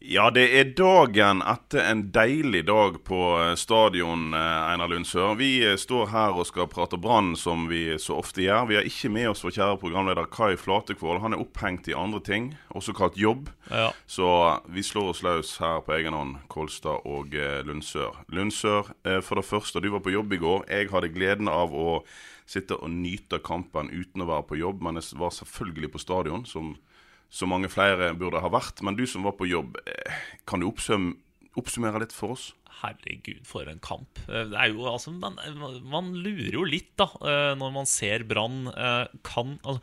Ja, det er dagen etter en deilig dag på eh, stadion, eh, Einar Lundsør. Vi eh, står her og skal prate Brann, som vi så ofte gjør. Vi har ikke med oss vår kjære programleder Kai Flatekvål. Han er opphengt i andre ting, også kalt jobb. Ja. Så vi slår oss løs her på egen hånd, Kolstad og Lundsør. Lundsør, for det første, du var på jobb i går. Jeg hadde gleden av å sitte og nyte kampen uten å være på jobb, men jeg var selvfølgelig på stadion, som så mange flere burde ha vært. Men du som var på jobb, eh, kan du oppsum oppsummere litt for oss? Herregud, for en kamp. Eh, Det jo, altså, man, man lurer jo litt, da, eh, når man ser Brann eh, kan altså,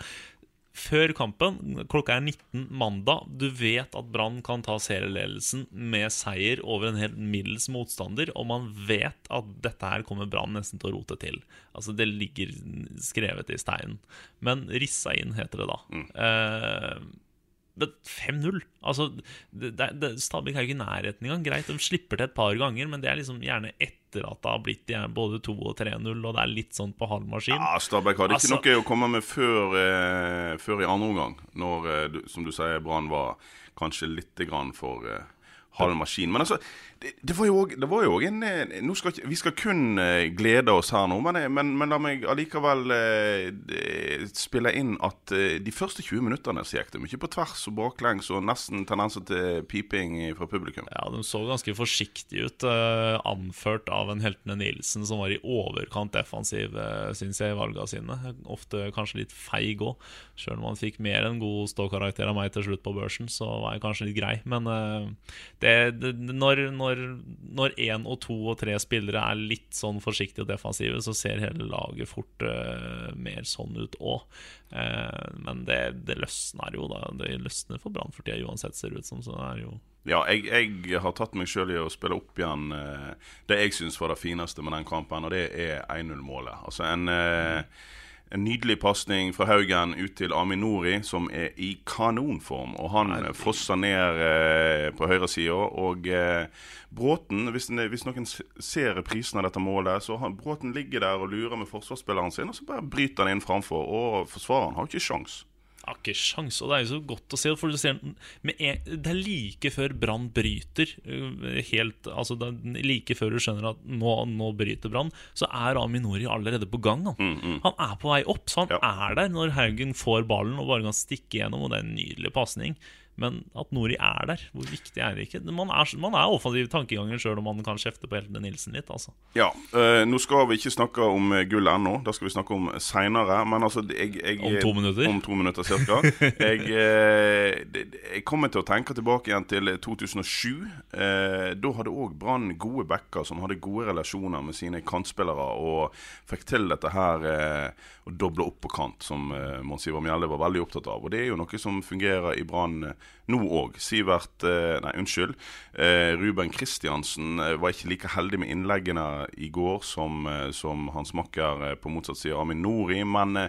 Før kampen, klokka er 19 mandag, du vet at Brann kan ta serieledelsen med seier over en helt middels motstander, og man vet at dette her kommer Brann nesten til å rote til. Altså, det ligger skrevet i steinen. Men rissa inn, heter det da. Eh, men 5-0. Altså, Stabæk er jo ikke i nærheten engang. Greit, de slipper til et par ganger, men det er liksom gjerne etter at det har blitt både 2 og 3-0, og det er litt sånn på halv maskin. Ja, Stabæk hadde Altså- ikke noe å komme med før, eh, før i andre omgang. Når, eh, som du sier, Brann var kanskje litt grann for eh, halv maskin. Men altså, det, det var jo òg en eh, skal, Vi skal kun eh, glede oss her nå, men, eh, men, men la meg allikevel eh, spille inn at de første 20 minuttene så gikk det mye på tvers og baklengs og nesten tendenser til piping fra publikum. Ja, De så ganske forsiktige ut, eh, anført av en Heltene Nilsen som var i overkant defensiv, eh, syns jeg, i valgene sine. Ofte kanskje litt feig òg. Sjøl om han fikk mer enn god ståkarakter av meg til slutt på børsen, så var jeg kanskje litt grei. Men eh, det, det, når, når, når én og to og tre spillere er litt sånn forsiktige og defensive, så ser hele laget fort uh, mer sånn ut òg. men det, det løsner jo, da. Det løsner for Brann for tida uansett, ser det ut som. Så det er jo Ja, jeg, jeg har tatt meg sjøl i å spille opp igjen eh, det jeg syns var det fineste med den kampen, og det er 1-0-målet. Altså en, eh, en nydelig pasning fra Haugen ut til Aminori, som er i kanonform. Og han Nei. fosser ned eh, på høyresida. Og eh, Bråten, hvis, hvis noen ser reprisen av dette målet, så han, Bråten ligger der og lurer med forsvarsspilleren sin, og så bare bryter han inn framfor. Og forsvareren har ikke sjans. Har ikke sjans, og det er jo så godt å se. For du ser Det er like før Brann bryter. uh, Helt, altså det er Like før du skjønner at nå, nå bryter Brann, så er Aminori allerede på gang. Han. han er på vei opp, så han Ja. er der når Haugen får ballen og bare kan stikke gjennom. Og det er en nydelig pasning. Men at Nori er der, hvor viktig er det ikke? Man er, man er offensiv i tankegangen sjøl om man kan kjefte på Heltene Nilsen litt. altså Ja, øh, Nå skal vi ikke snakke om gullet gull ennå, det skal vi snakke om seinere. Men altså jeg, jeg, Om to minutter? Om to minutter cirka. jeg, eh, jeg kommer til å tenke tilbake igjen til 2007. Eh, da hadde òg Brann gode backer som hadde gode relasjoner med sine kantspillere, og fikk til dette her eh, å doble opp på kant, som eh, Mons Ivar Mjelde var veldig opptatt av. Og det er jo noe som fungerer i Brann eh, nå òg. Sivert eh, Nei, unnskyld. Eh, Ruben Kristiansen eh, var ikke like heldig med innleggene i går som, som hans makker på motsatt side, Amin Nori. Men,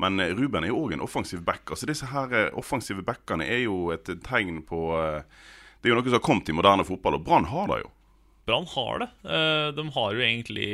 men Ruben er jo òg en offensiv back. Altså Disse her offensive backene er jo et tegn på Det er jo noe som har kommet i moderne fotball, og Brann har det jo. Brann har det. De har jo egentlig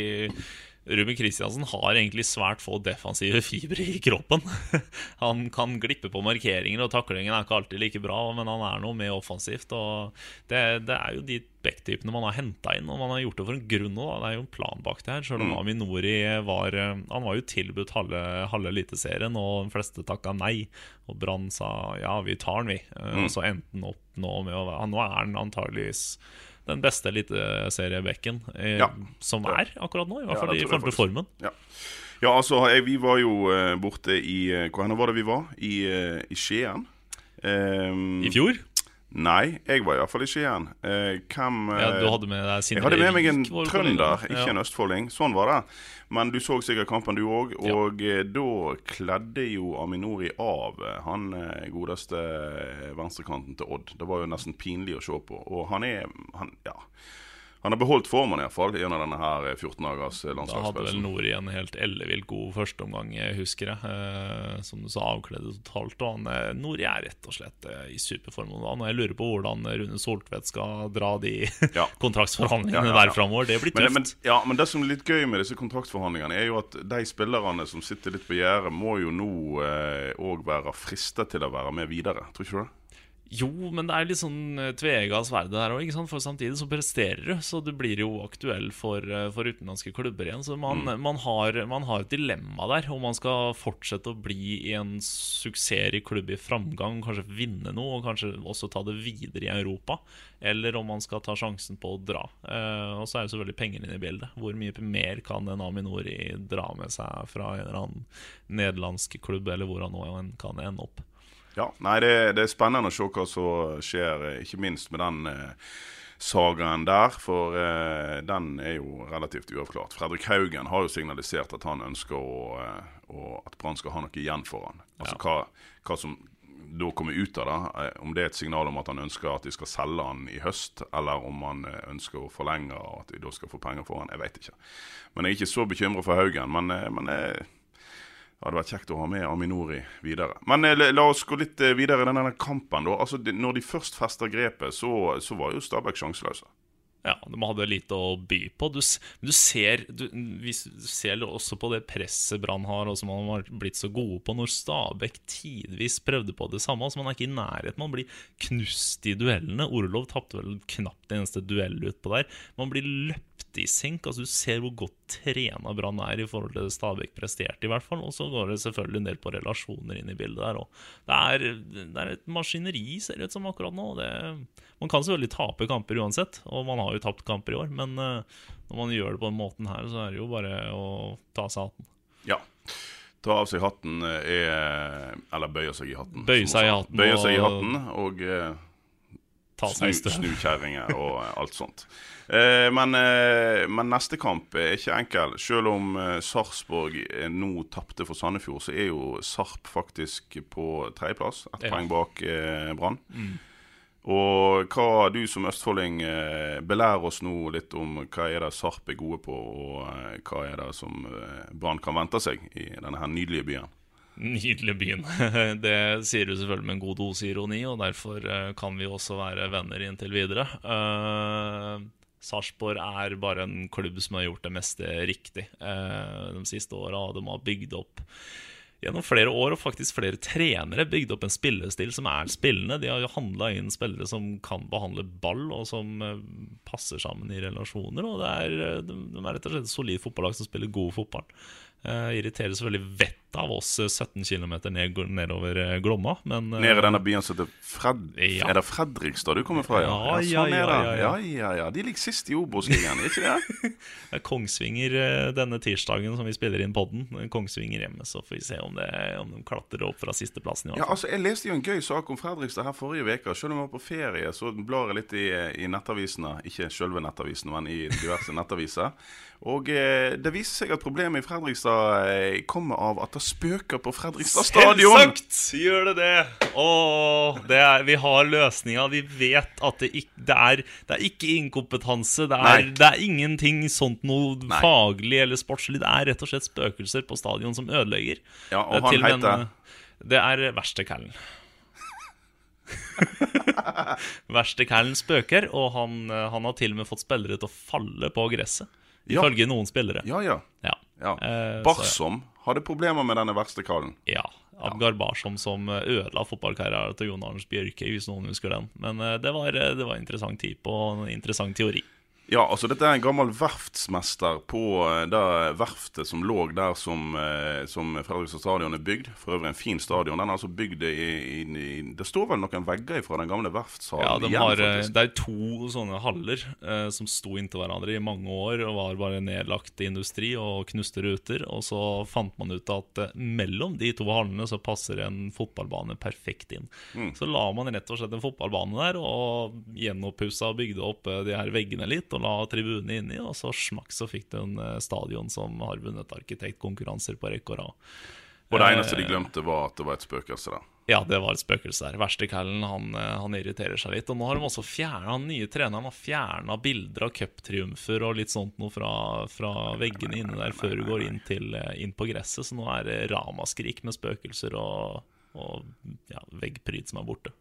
Ruben Kristiansen har egentlig svært få defensive fibre i kroppen. Han kan glippe på markeringer, og taklingen er ikke alltid like bra, men han er noe mer offensivt. Og det, det er jo de backtypene man har henta inn. Og man har gjort det for en grunn òg. Det er jo en plan bak det her. Selv om Mm. Aminori var eh, Han var jo tilbudt halve, halve Eliteserien, og de fleste takka nei. Og Brann sa ja, vi tar den, vi. Eh, Mm. Og så endte han opp nå med å være Nå er han antageligvis den beste eliteseriebekken eh, Ja. som er akkurat nå. I hvert fall ja, i forhold til formen. Ja. ja, altså, jeg, vi var jo eh, borte i eh, Hvor var det vi var? I, eh, i Skien. Um, I fjor? Nei, jeg var iallfall i Skien. Eh, hvem eh, Ja, du hadde med deg Sindre Jeg hadde med meg en Rik, trønder, ikke Ja. en østfolding. Sånn var det. Men du så sikkert kampen, du òg. Og ja. da kledde jo Aminori av eh, han eh, godeste eh, venstrekanten til Odd. Det var jo nesten pinlig å se på. Og han er han, Ja. Han har beholdt formen iallfall gjennom denne her eh, 14 dagers eh, Da hadde vel Nord en helt ellevilt god førsteomgang, husker jeg. Eh, som du sa, avkledde totalt. Og han, eh, Nori er rett og slett eh, i superform nå. Og jeg lurer på hvordan Rune Soltvedt skal dra de Ja. kontraktsforhandlingene Ja, ja, der framover. Det blir Men, tøft. men, ja, men det som er litt gøy med disse kontraktsforhandlingene, er jo at de spillerne som sitter litt på gjerdet, må jo nå òg være fristet til å være med videre. Tror ikke du det? Jo, men det er litt sånn eh, tvega sverd der òg, for samtidig så presterer du. Så du blir jo aktuell for, eh, for utenlandske klubber igjen. Så man, Mm. man, har, man har et dilemma der. Om man skal fortsette å bli i en suksessrik klubb i framgang, kanskje vinne noe, og kanskje også ta det videre i Europa. Eller om man skal ta sjansen på å dra. Eh, og så er jo selvfølgelig penger inne i bildet. Hvor mye mer kan en Aminori dra med seg fra en eller annen nederlandsk klubb, eller hvor han nå kan ende opp? Ja, nei, det, det er spennende å se hva som skjer, eh, ikke minst med den eh, sagaen der. For eh, den er jo relativt uavklart. Fredrik Haugen har jo signalisert at han ønsker å, eh, å, at Brann skal ha noe igjen for han. Altså hva, hva som da kommer ut av det. eh, Om det er et signal om at han ønsker at de skal selge han i høst, eller om han ønsker å forlenge og at de da skal få penger for han. Jeg vet ikke. Men jeg er ikke så bekymra for Haugen. Men, men eh, det hadde vært kjekt å ha med Aminori videre. Men eh, la, oss gå litt eh, videre i denne kampen. da. Altså, Når de først fester grepet, så, så var jo Stabæk sjanseløse. Ja, de hadde lite å by på. Du, du ser du, vi ser også på det presset Brann har, og som man har blitt så gode på når Stabæk tidvis prøvde på det samme. Altså Man er ikke i nærheten. Man blir knust i duellene. Orlov tapte vel knapt det eneste duell utpå der. Man blir løpt i senk. Altså Du ser hvor godt trena Brann er i forhold til det Stabæk presterte, i hvert fall. Og så går det selvfølgelig en del på relasjoner inn i bildet der òg. Det, er- det er et maskineri, ser det ut som akkurat nå. Det, man kan selvfølgelig tape kamper uansett, og man har jo tapt kamper i år. Men eh, når man gjør det på den måten her, så er det jo bare å ta seg hatten. Ja. Ta av seg hatten eh, er Eller bøye seg i hatten. Bøye seg i hatten Bøye seg i og- hatten og eh, Ta snu, og eh, alt sånt. Eh, men, eh, men neste kamp er ikke enkel. Selv om eh, Sarpsborg nå tapte for Sandefjord, så er jo Sarp faktisk på tredjeplass. Ett Ja. poeng bak eh, Brann. Mm. Og hva du som østfolding belærer oss nå litt om hva er det Sarp er gode på, og hva er det som Brann kan vente seg i denne her nydelige byen. Nydelige byen. Det sier du selvfølgelig med en god dose ironi, og derfor kan vi også være venner inntil videre. Uh, Sarpsborg er bare en klubb som har gjort det meste riktig eh, de siste åra. De har bygd opp gjennom flere år, og faktisk flere trenere, bygd opp en spillestil som er spillende. De har jo handla inn spillere som kan behandle ball, og som eh, passer sammen i relasjoner. Og det er, eh, de, er rett og slett et solid fotballag som spiller god fotball. Eh, irriterer selvfølgelig vettet av oss eh, 17 km ned, nedover eh, Glomma, men eh, Nede i denne byen som heter Fred... Ja. Er det Fredrikstad du kommer fra? Ja, ja, ja, Sånn ja, ja, ja. De ligger sist i Obos-ligaen, ikke det? Det er Kongsvinger eh, denne tirsdagen som vi spiller inn podden. Kongsvinger hjemme, så får vi se om, det, om de klatrer opp fra sisteplassen. Ja, altså, Jeg leste jo en gøy sak om Fredrikstad her forrige uke. Selv om jeg var på ferie, så blar jeg litt i, i nettavisene. Ikke selve nettavisene, men i diverse nettaviser. Og eh, det viser seg at problemet i Fredrikstad eh, kommer av at det spøker på Fredrikstad stadion. Selvsagt gjør det det! Åh, det er, vi har løsninga. Vi vet at det ikke det er, det er ikke inkompetanse. Det er, det er ingenting sånt noe Nei. faglig eller sportslig. Det er rett og slett spøkelser på stadion som ødelegger. Ja, og er han til heter? en- Det er verste callen spøker, og han, eh, han har til og med fått spillere til å falle på gresset. Ja. Ifølge noen spillere. Ja, ja. Ja. Ja. Eh, så- Barsom hadde problemer med denne verste kallen. Ja. Av Garbarsom som ødela fotballkarrieren til Jon Arnes Bjørke, hvis noen husker den. Men eh, det var, eh, det var en interessant tid og en interessant teori. Ja, altså dette er en gammel verftsmester på eh, det verftet som lå der som, eh, som Fredrikstad stadion er bygd. For øvrig en fin stadion. Den er altså bygd i, i, i Det står vel noen vegger fra den gamle verftshallen Ja, de igjen, har, eh, faktisk. det er to sånne haller eh, som sto inntil hverandre i mange år og var bare nedlagt industri og knuste ruter. Og så fant man ut at eh, mellom de to hallene så passer en fotballbane perfekt inn. Mm. Så la man rett og slett en fotballbane der og gjenoppussa og bygde opp eh, de her veggene litt og la tribunene inni, og så smakk så fikk du en eh, stadion som har vunnet arkitektkonkurranser på rekke og rad. Og det eneste de Eh, glemte, var at det var et spøkelse der. ja, det var et spøkelse der. Verstekallen han, eh, han irriterer seg litt. Og nå har de også fjernet, den nye treneren har fjerna bilder av cuptriumfer og litt sånt noe fra, fra veggene inne der før du går inn, til, inn på gresset. Så nå er det ramaskrik med spøkelser og, og ja, veggpryd som er borte.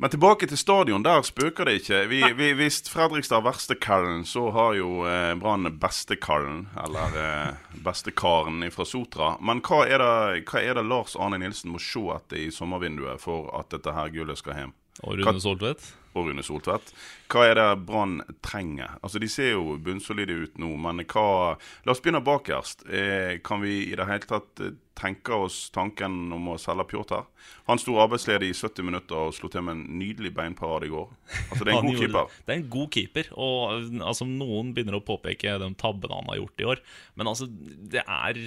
Men tilbake til stadion. Der spøker det ikke. Vi, vi, hvis Fredrikstad har verstekallen, så har jo eh, Brann bestekallen. Eller eh, bestekaren fra Sotra. Men hva er, det, hva er det Lars Arne Nilsen må se etter i sommervinduet for at dette her gullet skal hjem? Og Rune Soltvedt? og Rune Soltvedt. Hva er det Brann trenger? Altså De ser jo bunnsolide ut nå, men hva La oss begynne bakerst. Eh, kan vi i det hele tatt eh, tenke oss tanken om å selge Pjotr? Han sto arbeidsledig i 70 minutter og slo til med en nydelig beinparade i går. Altså Det er en god keeper. Det er en god keeper. Og altså, Noen begynner å påpeke de tabbene han har gjort i år. Men altså, det er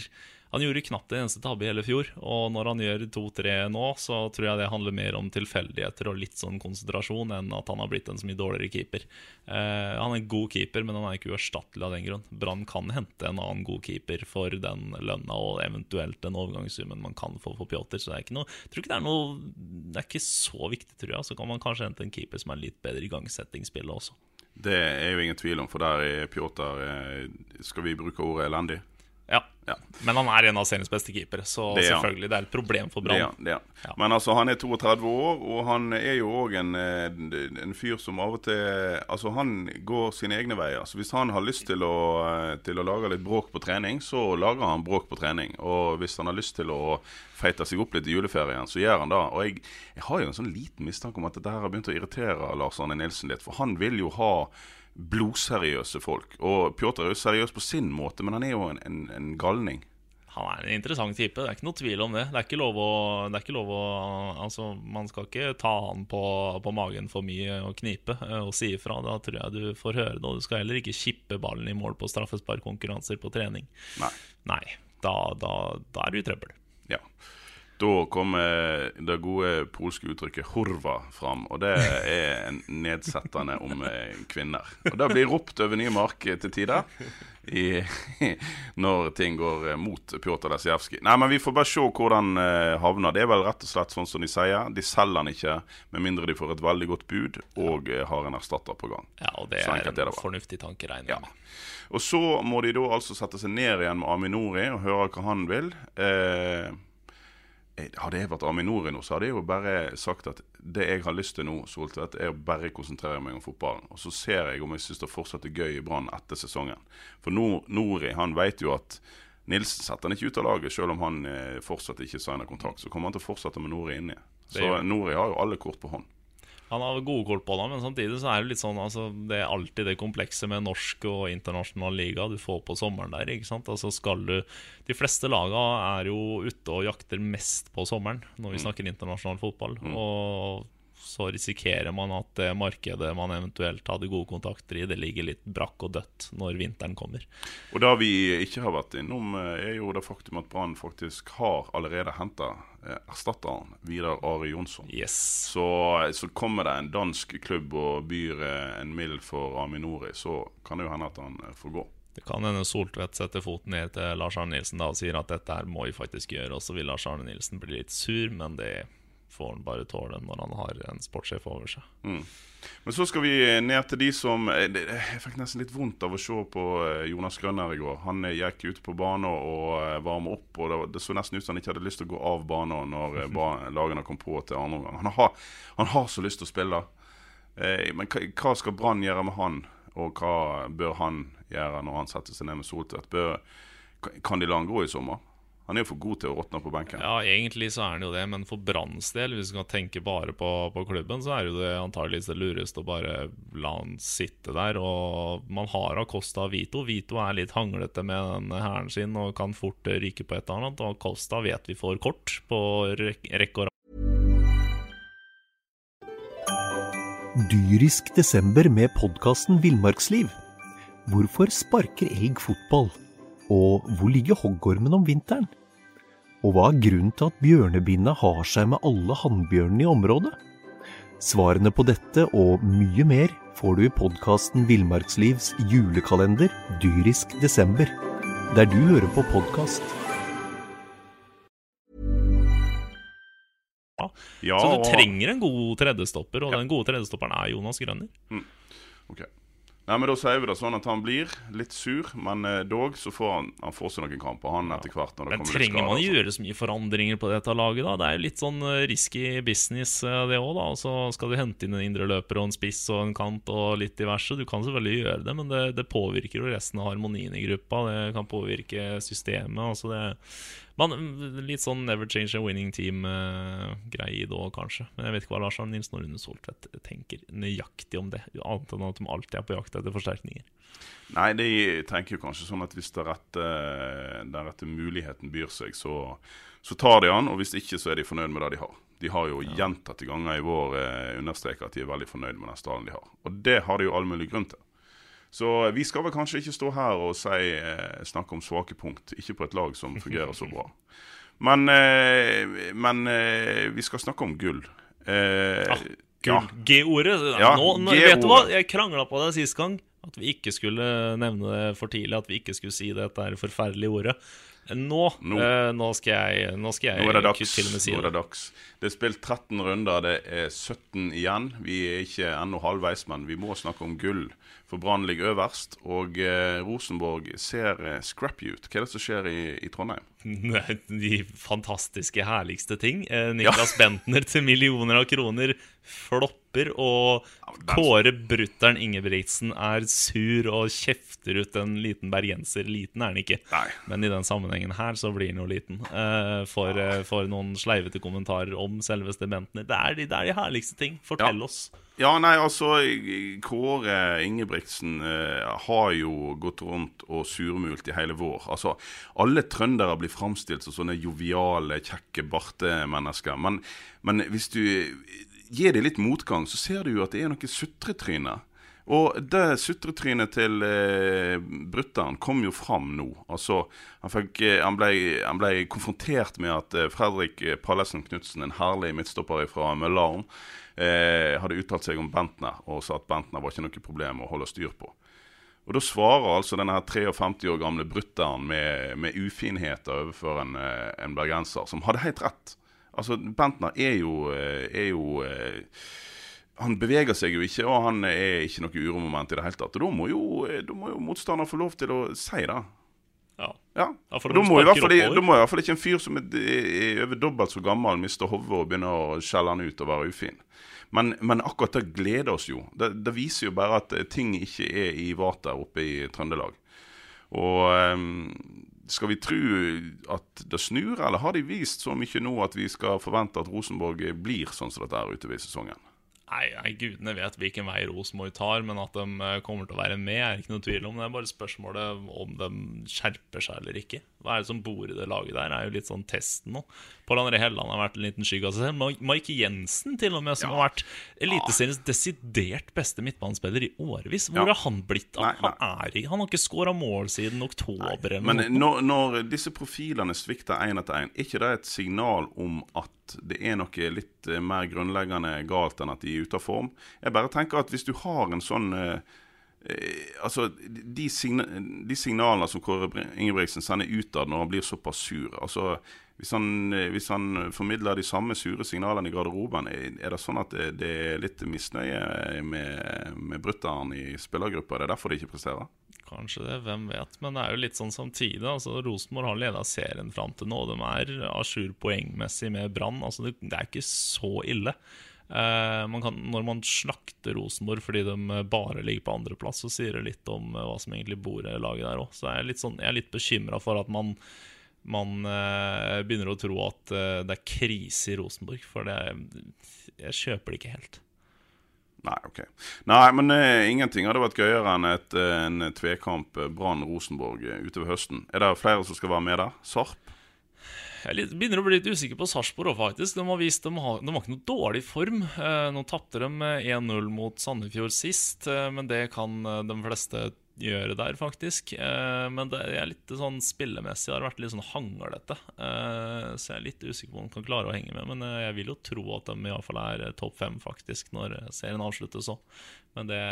Han gjorde knapt en eneste tabbe i hele fjor. Og når han gjør to-tre nå, så tror jeg det handler mer om tilfeldigheter og litt sånn konsentrasjon enn at han har blitt en så mye dårligere keeper. Eh, han er en god keeper, men han er ikke uerstattelig av den grunn. Brann kan hente en annen god keeper for den lønna og eventuelt den overgangssummen man kan få for Pjotr. Så det er ikke noe jeg tror ikke det er noe Det er ikke så viktig, tror jeg. Så kan man kanskje hente en keeper som er litt bedre i gangsettingsspillet også. Det er jo ingen tvil om, for der er Pjotr eh, Skal vi bruke ordet elendig? Ja. Ja. Men han er en av seriens beste keepere, så Det ja. selvfølgelig, det er et problem for Brann. Ja. Men altså, han er 32 år, og han er jo òg en, eh, en fyr som av og til Altså, han går sine egne veier. Så hvis han har lyst til å, eh, til å lage litt bråk på trening, så lager han bråk på trening. Og hvis han har lyst til å feite seg opp litt i juleferien, så gjør han det. Og jeg, jeg har jo en sånn liten mistanke om at dette her har begynt å irritere Lars Arne Nilsen litt, for han vil jo ha blodseriøse folk. Og Pjotr er jo seriøs på sin måte, men han er jo en, en, en galning. Han er en interessant type, det er ikke noe tvil om det. Det er ikke lov å, det ikke lov å Altså, man skal ikke ta han på, på magen for mye og knipe eh, og si ifra. Da tror jeg du får høre det. Og du skal heller ikke kippe ballen i mål på straffesparkkonkurranser på trening. Nei. Nei, da, da, da er du i trøbbel. Ja. Da kommer det gode polske uttrykket 'horva' fram, og det er nedsettende om eh, kvinner. Og det blir ropt over nye mark til tider i, når ting går eh, mot Pjotr Lesijevskij. Nei, men vi får bare se hvor den eh, havner. Det er vel rett og slett sånn som de sier. De selger den ikke med mindre de får et veldig godt bud og eh, har en erstatter på gang. Ja, og det er er det en fornuftig tanke, regner Ja. jeg med. Og så må de da altså sette seg ned igjen med Aminori og høre hva han vil. Eh, hadde jeg vært Aminori nå, så hadde jeg jo bare sagt at det jeg har lyst til nå, Soltvedt, er å bare konsentrere meg om fotballen. Og så ser jeg om jeg syns det fortsatt er gøy i Brann etter sesongen. For Nor Nori han vet jo at Nilsen setter han ikke ut av laget, selv om han eh, fortsatt ikke signer kontrakt. Så kommer han til å fortsette med Nori inni. Så. Nori har jo alle kort på hånd. Han har gode kort på det, men samtidig så er det litt sånn altså, Det er alltid det komplekse med norsk og internasjonal liga du får på sommeren der. ikke sant? Altså skal du De fleste laga er jo ute og jakter mest på sommeren når vi snakker internasjonal fotball. Og så risikerer man at det markedet man eventuelt hadde gode kontakter i, det ligger litt brakk og dødt når vinteren kommer. Og det vi ikke har vært innom, eh, er jo det faktum at Brann faktisk har allerede henta eh, erstatteren Vidar Are Jonsson. Yes. Så, så kommer det en dansk klubb og byr eh, en mild for Aminori, så kan det jo hende at han eh, får gå. Det kan hende Soltvedt setter foten ned til Lars Arne Nilsen da og sier at dette her må vi faktisk gjøre, og så vil Lars Arne Nilsen bli litt sur, men det får han bare tåle når han har en sportssjef over seg. Men så skal vi ned til de som eh, Jeg fikk nesten litt vondt av å se på eh, Jonas Grønner i går. Han eh, gikk ut på banen og varma opp, og det, så nesten ut som han ikke hadde lyst til å gå av banen når lagene kom på til andre omgang. Han, har- han har så lyst til å spille. Men hva skal Brann gjøre med han, og hva bør han gjøre når han setter seg ned med Soltvedt? Kan de la han gå i sommer? Han er jo for god til å råtne på benken. Ja, egentlig så er han jo det, men for Branns del, hvis du kan tenke bare på, på klubben, så er jo det antageligvis det lureste å bare la han sitte der. Og man har Acosta og Vito. Vito er litt hanglete med den hæren sin og kan fort ryke på et eller annet. Og Acosta vet vi får kort på rek- rekke og rad. Dyrisk desember med podkasten Villmarksliv. Hvorfor sparker elg fotball? Og hvor ligger hoggormen om vinteren? Og hva er grunnen til at bjørnebinna har seg med alle hannbjørnene i området? Svarene på dette og mye mer får du i podkasten Villmarkslivs julekalender Dyrisk desember, der du hører på podkast. Ja, Så du trenger en god tredjestopper, og den gode tredjestopperen er Jonas Grønner. Ok. Nei, men Da sier vi det sånn at han blir litt sur, men eh, dog så får han, han får seg noen kamper, han etter hvert. når det Men kommer litt trenger skader man og gjøre så mye forandringer på dette laget, da? Det er jo litt sånn eh, risky business, eh, det òg, da. Og så skal du hente inn en indre løper og en spiss og en kant og litt diverse. Du kan selvfølgelig gjøre det, men det, det påvirker jo resten av harmonien i gruppa. Det kan påvirke systemet. Altså det man, Litt sånn never change a winning team-greie òg, kanskje. Men jeg vet ikke hva Lars Arne Nilsen og Rune Soltvedt tenker nøyaktig om det, annet enn at de alltid er på jakt etter forsterkninger. Nei, de tenker jo kanskje sånn at hvis den rette, den rette muligheten byr seg, så, så tar de han. Og hvis ikke, så er de fornøyd med det de har. De har jo gjentatte ganger i vår eh, understreket at de er veldig fornøyd med den stallen de har. Og det har de jo all mulig grunn til. Så vi skal vel kanskje ikke stå her og si, eh, snakke om svake punkt. Ikke på et lag som fungerer så bra. Men, eh, men eh, vi skal snakke om gull. Ja. Gull. G-ordet. Ja, nå, nå, vet du hva? Jeg krangla på det sist gang. At vi ikke skulle nevne det for tidlig. At vi ikke skulle si dette er forferdelige ordet. Nå, Nå. eh, nå skal jeg Nå skal jeg Nå er det dags. til og med si det. det er spilt 13 runder, det er 17 igjen. Vi er ikke ennå halvveis, men vi må snakke om gull. For Brann ligger øverst, og eh, Rosenborg ser eh, scrappy ut. Hva er det som skjer i, i Trondheim? De fantastiske, herligste ting. Niklas Bentner til millioner av kroner flopper, og Kåre Brutter'n Ingebrigtsen er sur og kjefter ut en liten bergenser. Liten er han ikke, Nei. men i den sammenhengen her så blir han jo liten. Uh, for, uh, for noen sleivete kommentarer om selveste Bentner. Det er de, det er de herligste ting. Fortell Ja. oss. Ja, nei, altså Kåre Ingebrigtsen eh, har jo gått rundt og surmult i hele vår. Altså, Alle trøndere blir framstilt som sånne joviale, kjekke bartemennesker. Men, men hvis du gir dem litt motgang, så ser du jo at det er noe sutretryne. Og det sutretrynet til eh, brutter'n kom jo fram nå. Altså, han, fikk, eh, han, ble, han ble konfrontert med at eh, Fredrik Pallesen Knutsen, en herlig midtstopper fra Møllaren, eh, hadde uttalt seg om Bentner og sa at Bentner var ikke noe problem å holde styr på. Og Da svarer altså denne her 53 år gamle brutter'n med, med ufinheter overfor en, eh, en bergenser, som hadde helt rett. Altså, Bentner er jo, eh, er jo eh, Han beveger seg jo ikke, og han er ikke noe uromoment i det hele tatt. Og Da må jo, eh, da må jo motstander få lov til å si det. Ja. Ja, da da må i hvert fall ikke en fyr som er, er over dobbelt så gammel, miste hodet og begynne å skjelle han ut og være ufin. Men, men akkurat det gleder oss jo. Det, det viser jo bare at ting ikke er i vater oppe i Trøndelag. Og ehm, skal vi tro at det snur, eller har de vist så mye nå at vi skal forvente at Rosenborg blir sånn som dette er utover i sesongen? Nei, nei, gudene vet hvilken vei Rosenborg tar, men at de eh, kommer til å være med, er ikke noe tvil om. Det er bare spørsmålet om de skjerper seg eller ikke. Hva er det som bor i det laget der? er jo litt sånn testen nå. Pål André Helland har vært en liten skygge av seg selv. Mike Jensen, til og med, som har vært Eliteseriens desidert beste midtbanespiller i årevis. Hvor Ja. har han blitt av? Nei, nei. Han, er han har ikke skåra mål siden oktober. Men når, når disse profilene svikter én etter én, er ikke det et signal om at det er noe litt eh, mer grunnleggende galt enn at de er ute av form? Jeg bare tenker at hvis du har en sånn eh, eh, Altså, de, signa de signalene som Kåre Ingebrigtsen sender utad når han blir såpass sur altså hvis han, hvis han formidler de samme sure signalene i garderoben, er er det sånn at det, det er litt misnøye med, med brutter'n i spillergruppa? Det er derfor de ikke presterer? Kanskje det, hvem vet. Men det er jo litt sånn samtidig. altså Rosenborg har leda serien fram til nå. De er à jour poengmessig med Brann. Altså, det, det er ikke så ille. Eh, man kan, når man slakter Rosenborg fordi de bare ligger på andreplass, så sier det litt om eh, hva som egentlig bor i laget der òg. Så jeg er litt, sånn, litt bekymra for at man man eh, begynner å tro at eh, det er krise i Rosenborg. For det, jeg kjøper det ikke helt. Nei, ok. Nei, men uh, ingenting hadde vært gøyere enn et, uh, en tvekamp eh, Brann-Rosenborg utover høsten. Er det flere som skal være med der? Sarp? Jeg er begynner å bli litt usikker på Sarpsborg òg, faktisk. De har vist de har, de har ikke noe dårlig form. Nå tapte de eh, 1-0 mot Sandefjord sist, men det kan de fleste gjøre der, faktisk. Eh, men det er litt sånn spillemessig har vært litt sånn hanglete. Eh, så jeg er litt usikker på om de kan klare å henge med. Men eh, jeg vil jo tro at de iallfall er eh, topp fem, faktisk, når eh, serien avsluttes òg. Men det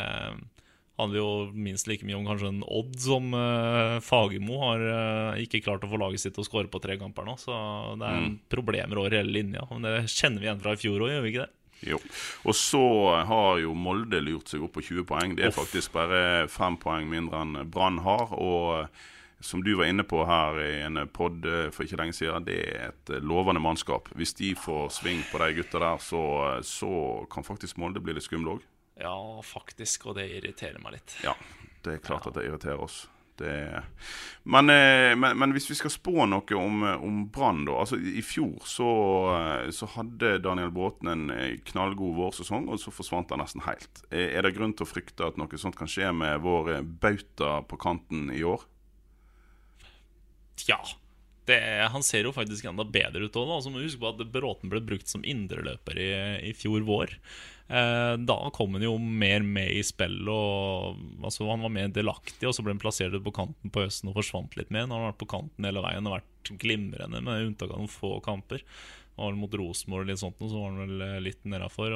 handler jo minst like mye om kanskje en Odd som eh, Fagermo har eh, ikke klart å få laget sitt til å skåre på tre kamper nå. Så det er Mm. problemer over hele linja. Men det kjenner vi igjen fra i fjor òg, gjør vi ikke det? Jo. Og så har jo Molde lurt seg opp på 20 poeng. Det er Off. faktisk bare fem poeng mindre enn Brann har. Og eh, som du var inne på her i en pod eh, for ikke lenge siden, det er et eh, lovende mannskap. Hvis de får sving på de gutta der, så, så kan faktisk Molde bli litt skumle òg. Ja, faktisk, og det irriterer meg litt. Ja, det er klart at det irriterer oss. Det men, eh, men, men hvis vi skal spå noe om, eh, om Brann, da. Altså, I fjor så, eh, så hadde Daniel Bråten en eh, knallgod vårsesong, og så forsvant han nesten helt. Er er det grunn til å frykte at noe sånt kan skje med vår eh, bauta på kanten i år? Ja. Det, han ser jo faktisk enda bedre ut òg. Altså, må huske på at Bråten ble brukt som indreløper i, i fjor vår. Eh, da kom han jo mer med i spillet. Og, altså, han var mer delaktig, og så ble han plassert på kanten på høsten og forsvant litt mer. Han har vært på kanten hele veien og vært glimrende, med unntak av noen få kamper. Var mot Rosenborg og litt sånt, så var han vel eh, litt nedafor.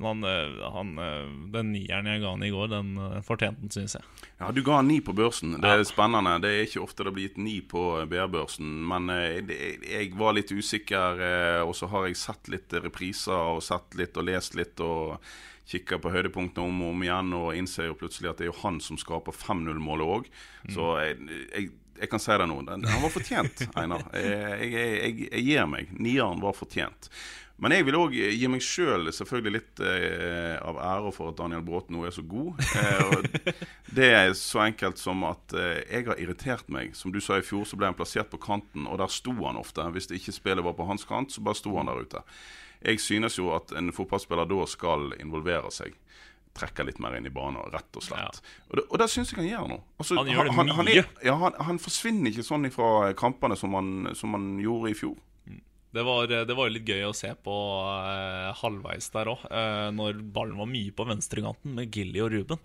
Men han, eh, han, eh, den nieren jeg ga han i går, den fortjente han, syns jeg. Ja, Du ga han ni på børsen. Det er spennende. Det er ikke ofte det blir gitt ni på BR-børsen. Men jeg var litt usikker, og så har jeg sett litt repriser og sett litt og lest litt. og Kikker på høydepunktene om og om igjen og innser jo plutselig at det er jo han som skaper 5-0-målet òg. Så jeg, jeg, jeg kan si det nå. Han var fortjent, Einar. Jeg, jeg, jeg, jeg gir meg. Nieren var fortjent. Men jeg vil òg gi meg sjøl selv selvfølgelig litt eh, av ære for at Daniel Bråten nå er så god. Eh, det er så enkelt som at eh, jeg har irritert meg. Som du sa i fjor, så ble han plassert på kanten, og der sto han ofte. Hvis det ikke spillet var på hans kant, så bare sto han der ute. Jeg synes jo at en fotballspiller da skal involvere seg. Trekke litt mer inn i banen, rett og slett. Og, det, og det syns jeg han gjør nå. Altså, Han gjør det han, mye. er, ja, han, han forsvinner ikke sånn fra kampene som han, som han gjorde i fjor. Det var, det var litt gøy å se på eh, halvveis der òg, eh, når ballen var mye på venstrekanten med Gilly og Ruben.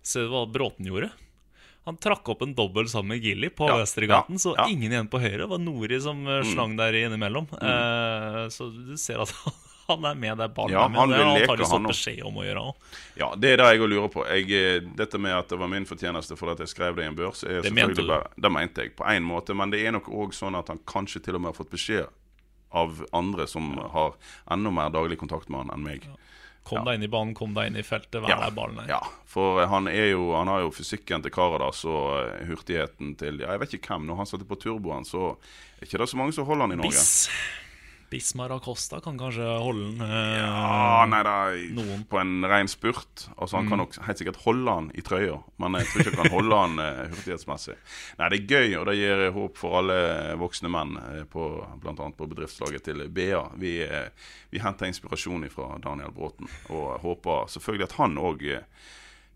Se hva Bråten gjorde. Han trakk opp en dobbel sammen med Gilly på Ja, venstrekanten, ja, så ja. Mm. ingen igjen på høyre. Det var Nori som eh, slang der innimellom. Eh, så du ser at han er med der ballen Ja, er med. han det leke, han fått beskjed om å gjøre òg. Ja, det er det jeg lurer på. Jeg, eh, dette med at det var min fortjeneste fordi at jeg skrev det i en børs, er Det mente bare Det mente jeg, på én måte. Men det er nok òg sånn at han kanskje til og med har fått beskjed av andre som har enda mer daglig kontakt med han enn meg. Kom Ja. deg inn i banen, kom deg inn i feltet, vær Ja, der ballen er. ja, for han, er jo, han har jo fysikken til Karadas og eh, hurtigheten til ja, Jeg vet ikke hvem. Når han satte på turboen, så er ikke det så mange som holder han i Norge. Biss. Bismar Acosta kan kanskje holde den. eh, Ja, nei da, Noen. på en ren spurt. Altså Han kan nok helt sikkert holde han i trøya, men jeg tror ikke han kan holde han eh, hurtighetsmessig. Nei, det er gøy, og det gir håp for alle voksne menn, eh, annet på bedriftslaget til BA. Vi, eh, vi henter inspirasjon fra Daniel Bråten, og håper selvfølgelig at han òg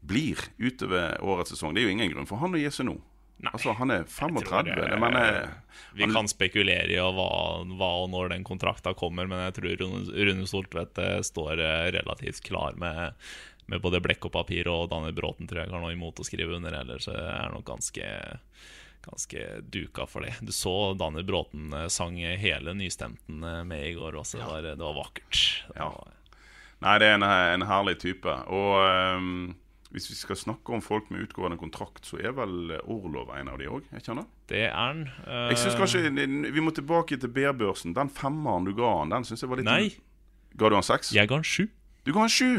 blir utover årets sesong. Det er jo ingen grunn for han å gi seg nå. Nei, altså, han er 35. det- Det, mener, Vi han- kan spekulere i hva, hva og når den kontrakta kommer, men jeg tror Rune, Rune Soltvedt eh, står eh, relativt klar med, med både blekk og papir, og Daniel Bråten tror jeg har noe imot å skrive under ellers er nok ganske Ganske duka for det. Du så Daniel Bråten eh, sang hele nystemten eh, med i går også. Det, var, det var vakkert. Det Ja. var, Nei, det er en, en herlig type. Og ehm, hvis vi skal snakke om folk med utgående kontrakt, så er vel Orlov en av de òg? Det er han. Uh... Jeg synes kanskje Vi må tilbake til B-børsen. Den femmeren du ga han, den syns jeg var litt Nei, Ga du han seks? jeg ga han sju. Du ga han sju!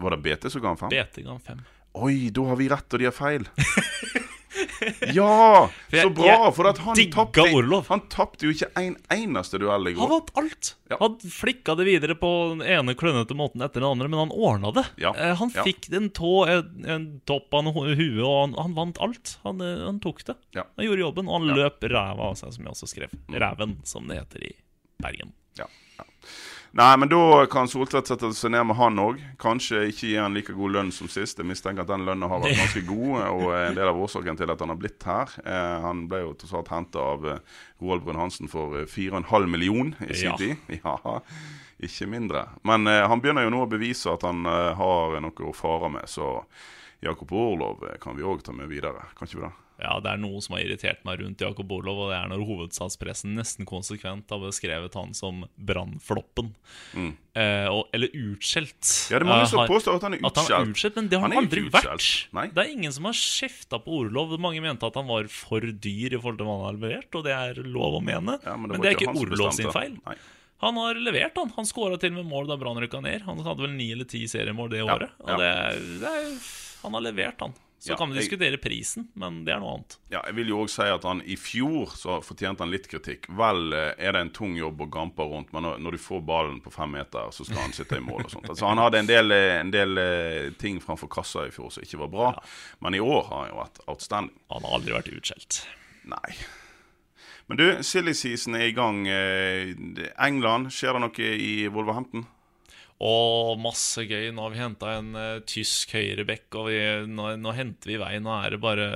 Var det BT som ga han fem? BT ga han fem. Oi, da har vi rett, og de har feil. Ja! Så bra! For at han tapte Han tapte jo ikke en eneste duell i Han vant alt! Ja. Han flikka det videre på den ene klønete måten etter den andre, men han ordna det. Ja, Han Han ja. fikk en tå, en, en topp av en hue, og han, han vant alt. Han, eh, han tok det. Ja. Han gjorde jobben, og han Ja. Mm. løp ræva av seg, som jeg også skrev. Ræven, som det heter i Bergen. Ja, ja. Nei, men da kan Soltvedt sette seg ned med han òg. Kanskje ikke gi han like god lønn som sist. Jeg mistenker at den lønna har vært ganske god, og en del av årsaken til at han har blitt her. Eh, han ble jo tross alt henta av eh, Roald Brun-Hansen for eh, 4,5 million i sin Ja. tid. Ja, ikke mindre. Men eh, han begynner jo nå å bevise at han eh, har noe å fare med, så Jakob Orlov eh, kan vi òg ta med videre. Kan ikke vi det? Ja, det er noe som har irritert meg rundt Jakob Orlov, og det er når hovedstadspressen nesten konsekvent har beskrevet han som brannfloppen. Eh, eller utskjelt. Mm. Ja, det er mange Eh, som har- påstår at han er han er utskjelt. men det har Han han, aldri vært. Nei. Det er ingen som har kjefta på Orlov. Mange mente at han var for dyr i forhold til hva han har levert, og det er lov å mene. Ja, men, var det er ikke Orlov sin feil. Nei. Han har levert, han. Han skåra til med mål da Brann rykka ned. Han hadde vel ni eller ti seriemål det året. Og ja. det, det er, han har levert, han. Så Ja, kan vi jeg- diskutere prisen, men det er noe annet. Ja, jeg vil jo også si at han i fjor så fortjente han litt kritikk. Vel eh, er det en tung jobb å gampe rundt, men når, når du får ballen på fem meter, så skal han sitte i mål og sånt. Altså, han hadde en del, eh, en del eh, ting framfor kassa i fjor som ikke var bra, men i år har han jo vært outstanding. Han har aldri vært utskjelt. Nei. Men du, silly season er i gang. England, skjer det noe i Wolverhampton? Og masse gøy. Nå har vi henta en uh, tysk høyrebekk, og vi, nå, nå henter vi vei. Nå er det bare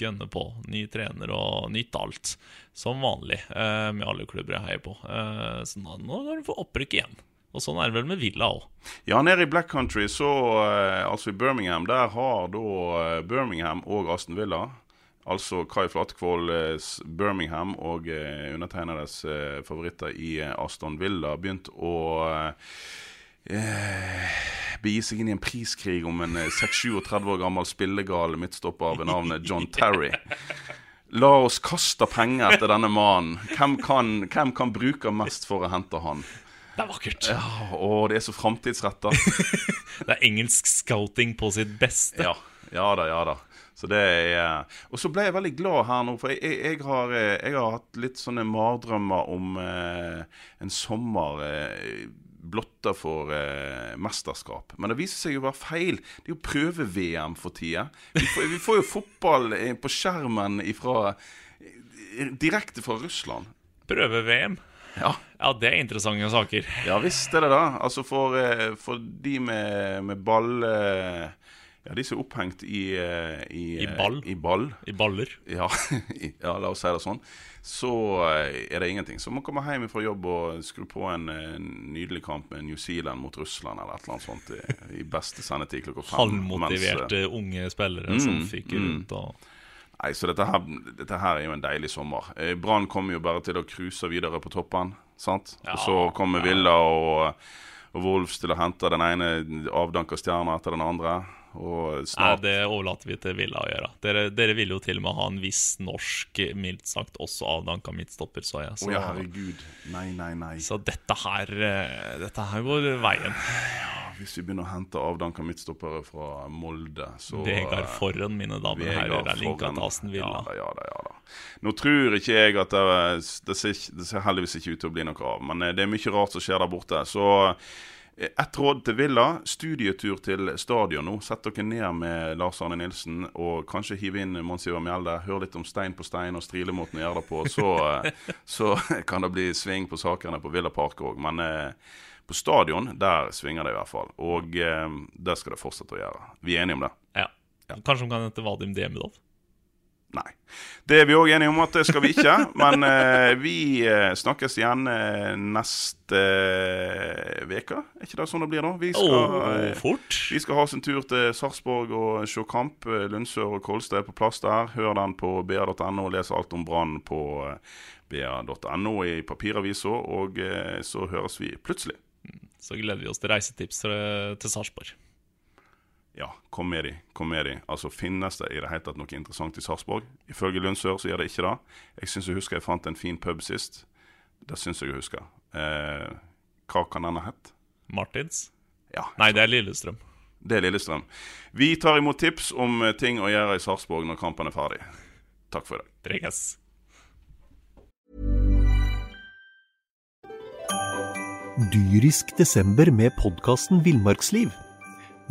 gønne på. Ny trener og nytt alt. Som vanlig uh, med alle klubber jeg heier på. Uh, så nå, nå kan du få opprykk igjen. Og sånn er det vel med Villa òg. Ja, nede i Black Country, så, altså i Birmingham, der har da Birmingham og Aston Villa Altså Kai Flatkvold, eh, Birmingham og eh, undertegnedes eh, favoritter i Aston Villa begynt å eh, eh, begi seg inn i en priskrig om en eh, 6-37 år gammel spillegal midtstopper ved navnet John Terry. La oss kaste penger etter denne mannen. Hvem kan, hvem kan bruke mest for å hente han? Det er vakkert. Ja, Og det er så framtidsretta. Det er engelsk scouting på sitt beste. Ja, ja da, ja da. Så det er Og så ble jeg veldig glad her nå, for jeg, jeg, jeg, har, eh, jeg har hatt litt sånne mardrømmer om eh, en sommer eh, blotta for eh, mesterskap. Men det viser seg å være feil. Det er jo prøve-VM for tida. Vi, får- vi får jo fotball eh, på skjermen ifra, eh, direkte fra Russland. Prøve-VM. Ja. Ja, det er interessante saker. Ja visst er det det. Altså for, eh, for de med, med ball eh, Ja, de som er opphengt i eh, I, I ball? I ball. I baller. Ja, ja, la oss si det sånn. Så eh, er det ingenting. Så man kommer hjem fra jobb og skru på en, en nydelig kamp med New Zealand mot Russland eller et eller annet sånt i, i beste sendetid klokka fem. Halvmotiverte unge spillere som Mm, fyker mm. rundt og Nei, så dette her, dette her er jo en deilig sommer. Eh, Brann kommer jo bare til å cruise videre på toppen. sant? Ja, og så kommer Villa og, og Wolfs til å hente den ene avdanka stjerna etter den andre. Og Nei, det overlater vi til Villa å gjøre. Dere, dere vil jo til og med ha en viss norsk, mildt sagt også avdanka midtstopper, så jeg. Så, oh, ja, herregud. Nei, nei, nei. så dette her eh, Dette her går veien. Hvis vi begynner å hente avdanka midtstoppere fra Molde, så Vegard Forren, mine damer og herrer, er linka til Aston Villa. Ja da, ja da, ja da. Nå tror ikke jeg at det, det, ser, det ser heldigvis ikke ut til å bli noe av. Men eh, det er mye rart som skjer der borte. Så ett råd til Villa. Studietur til stadion nå. Sett dere ned med Lars Arne Nilsen og kanskje hive inn Monsiva Mjelde. Hør litt om stein på stein og strilemåten å gjøre det på. Så, eh, så kan det bli sving på sakene på Villa Park òg. Men eh, på stadion, der svinger det i hvert fall. Og eh, det skal det fortsette å gjøre. Vi er enige om det? Ja. Kanskje de kan hente Vadim Demidov? Nei. Det er vi òg enige om at det skal vi ikke. Men eh, vi eh, snakkes igjen eh, neste uke. Er ikke det sånn det blir da? Vi skal, eh, fort. vi skal ha oss en tur til Sarpsborg og se kamp. Eh, Lundsør og Kolstad er på plass der. Hør den på ba.no. Les alt om Brann på eh, ba.no i papiravisa. Og eh, så høres vi plutselig. Så gleder vi oss til reisetips til Sarpsborg. Ja, kom med de. Kom med de. Altså, Finnes det i det hele tatt noe interessant i Sarpsborg? Ifølge Lundsør så gjør det ikke det. Jeg syns jeg husker jeg fant en fin pub sist. Det syns jeg jeg husker. Eh, hva kan den ha hett? Martins? Ja, Nei, det er Lillestrøm. det er Lillestrøm. Vi tar imot tips om eh, ting å gjøre i Sarpsborg når kampen er ferdig. Takk for i dag. Preges. Dyrisk desember med podkasten Villmarksliv.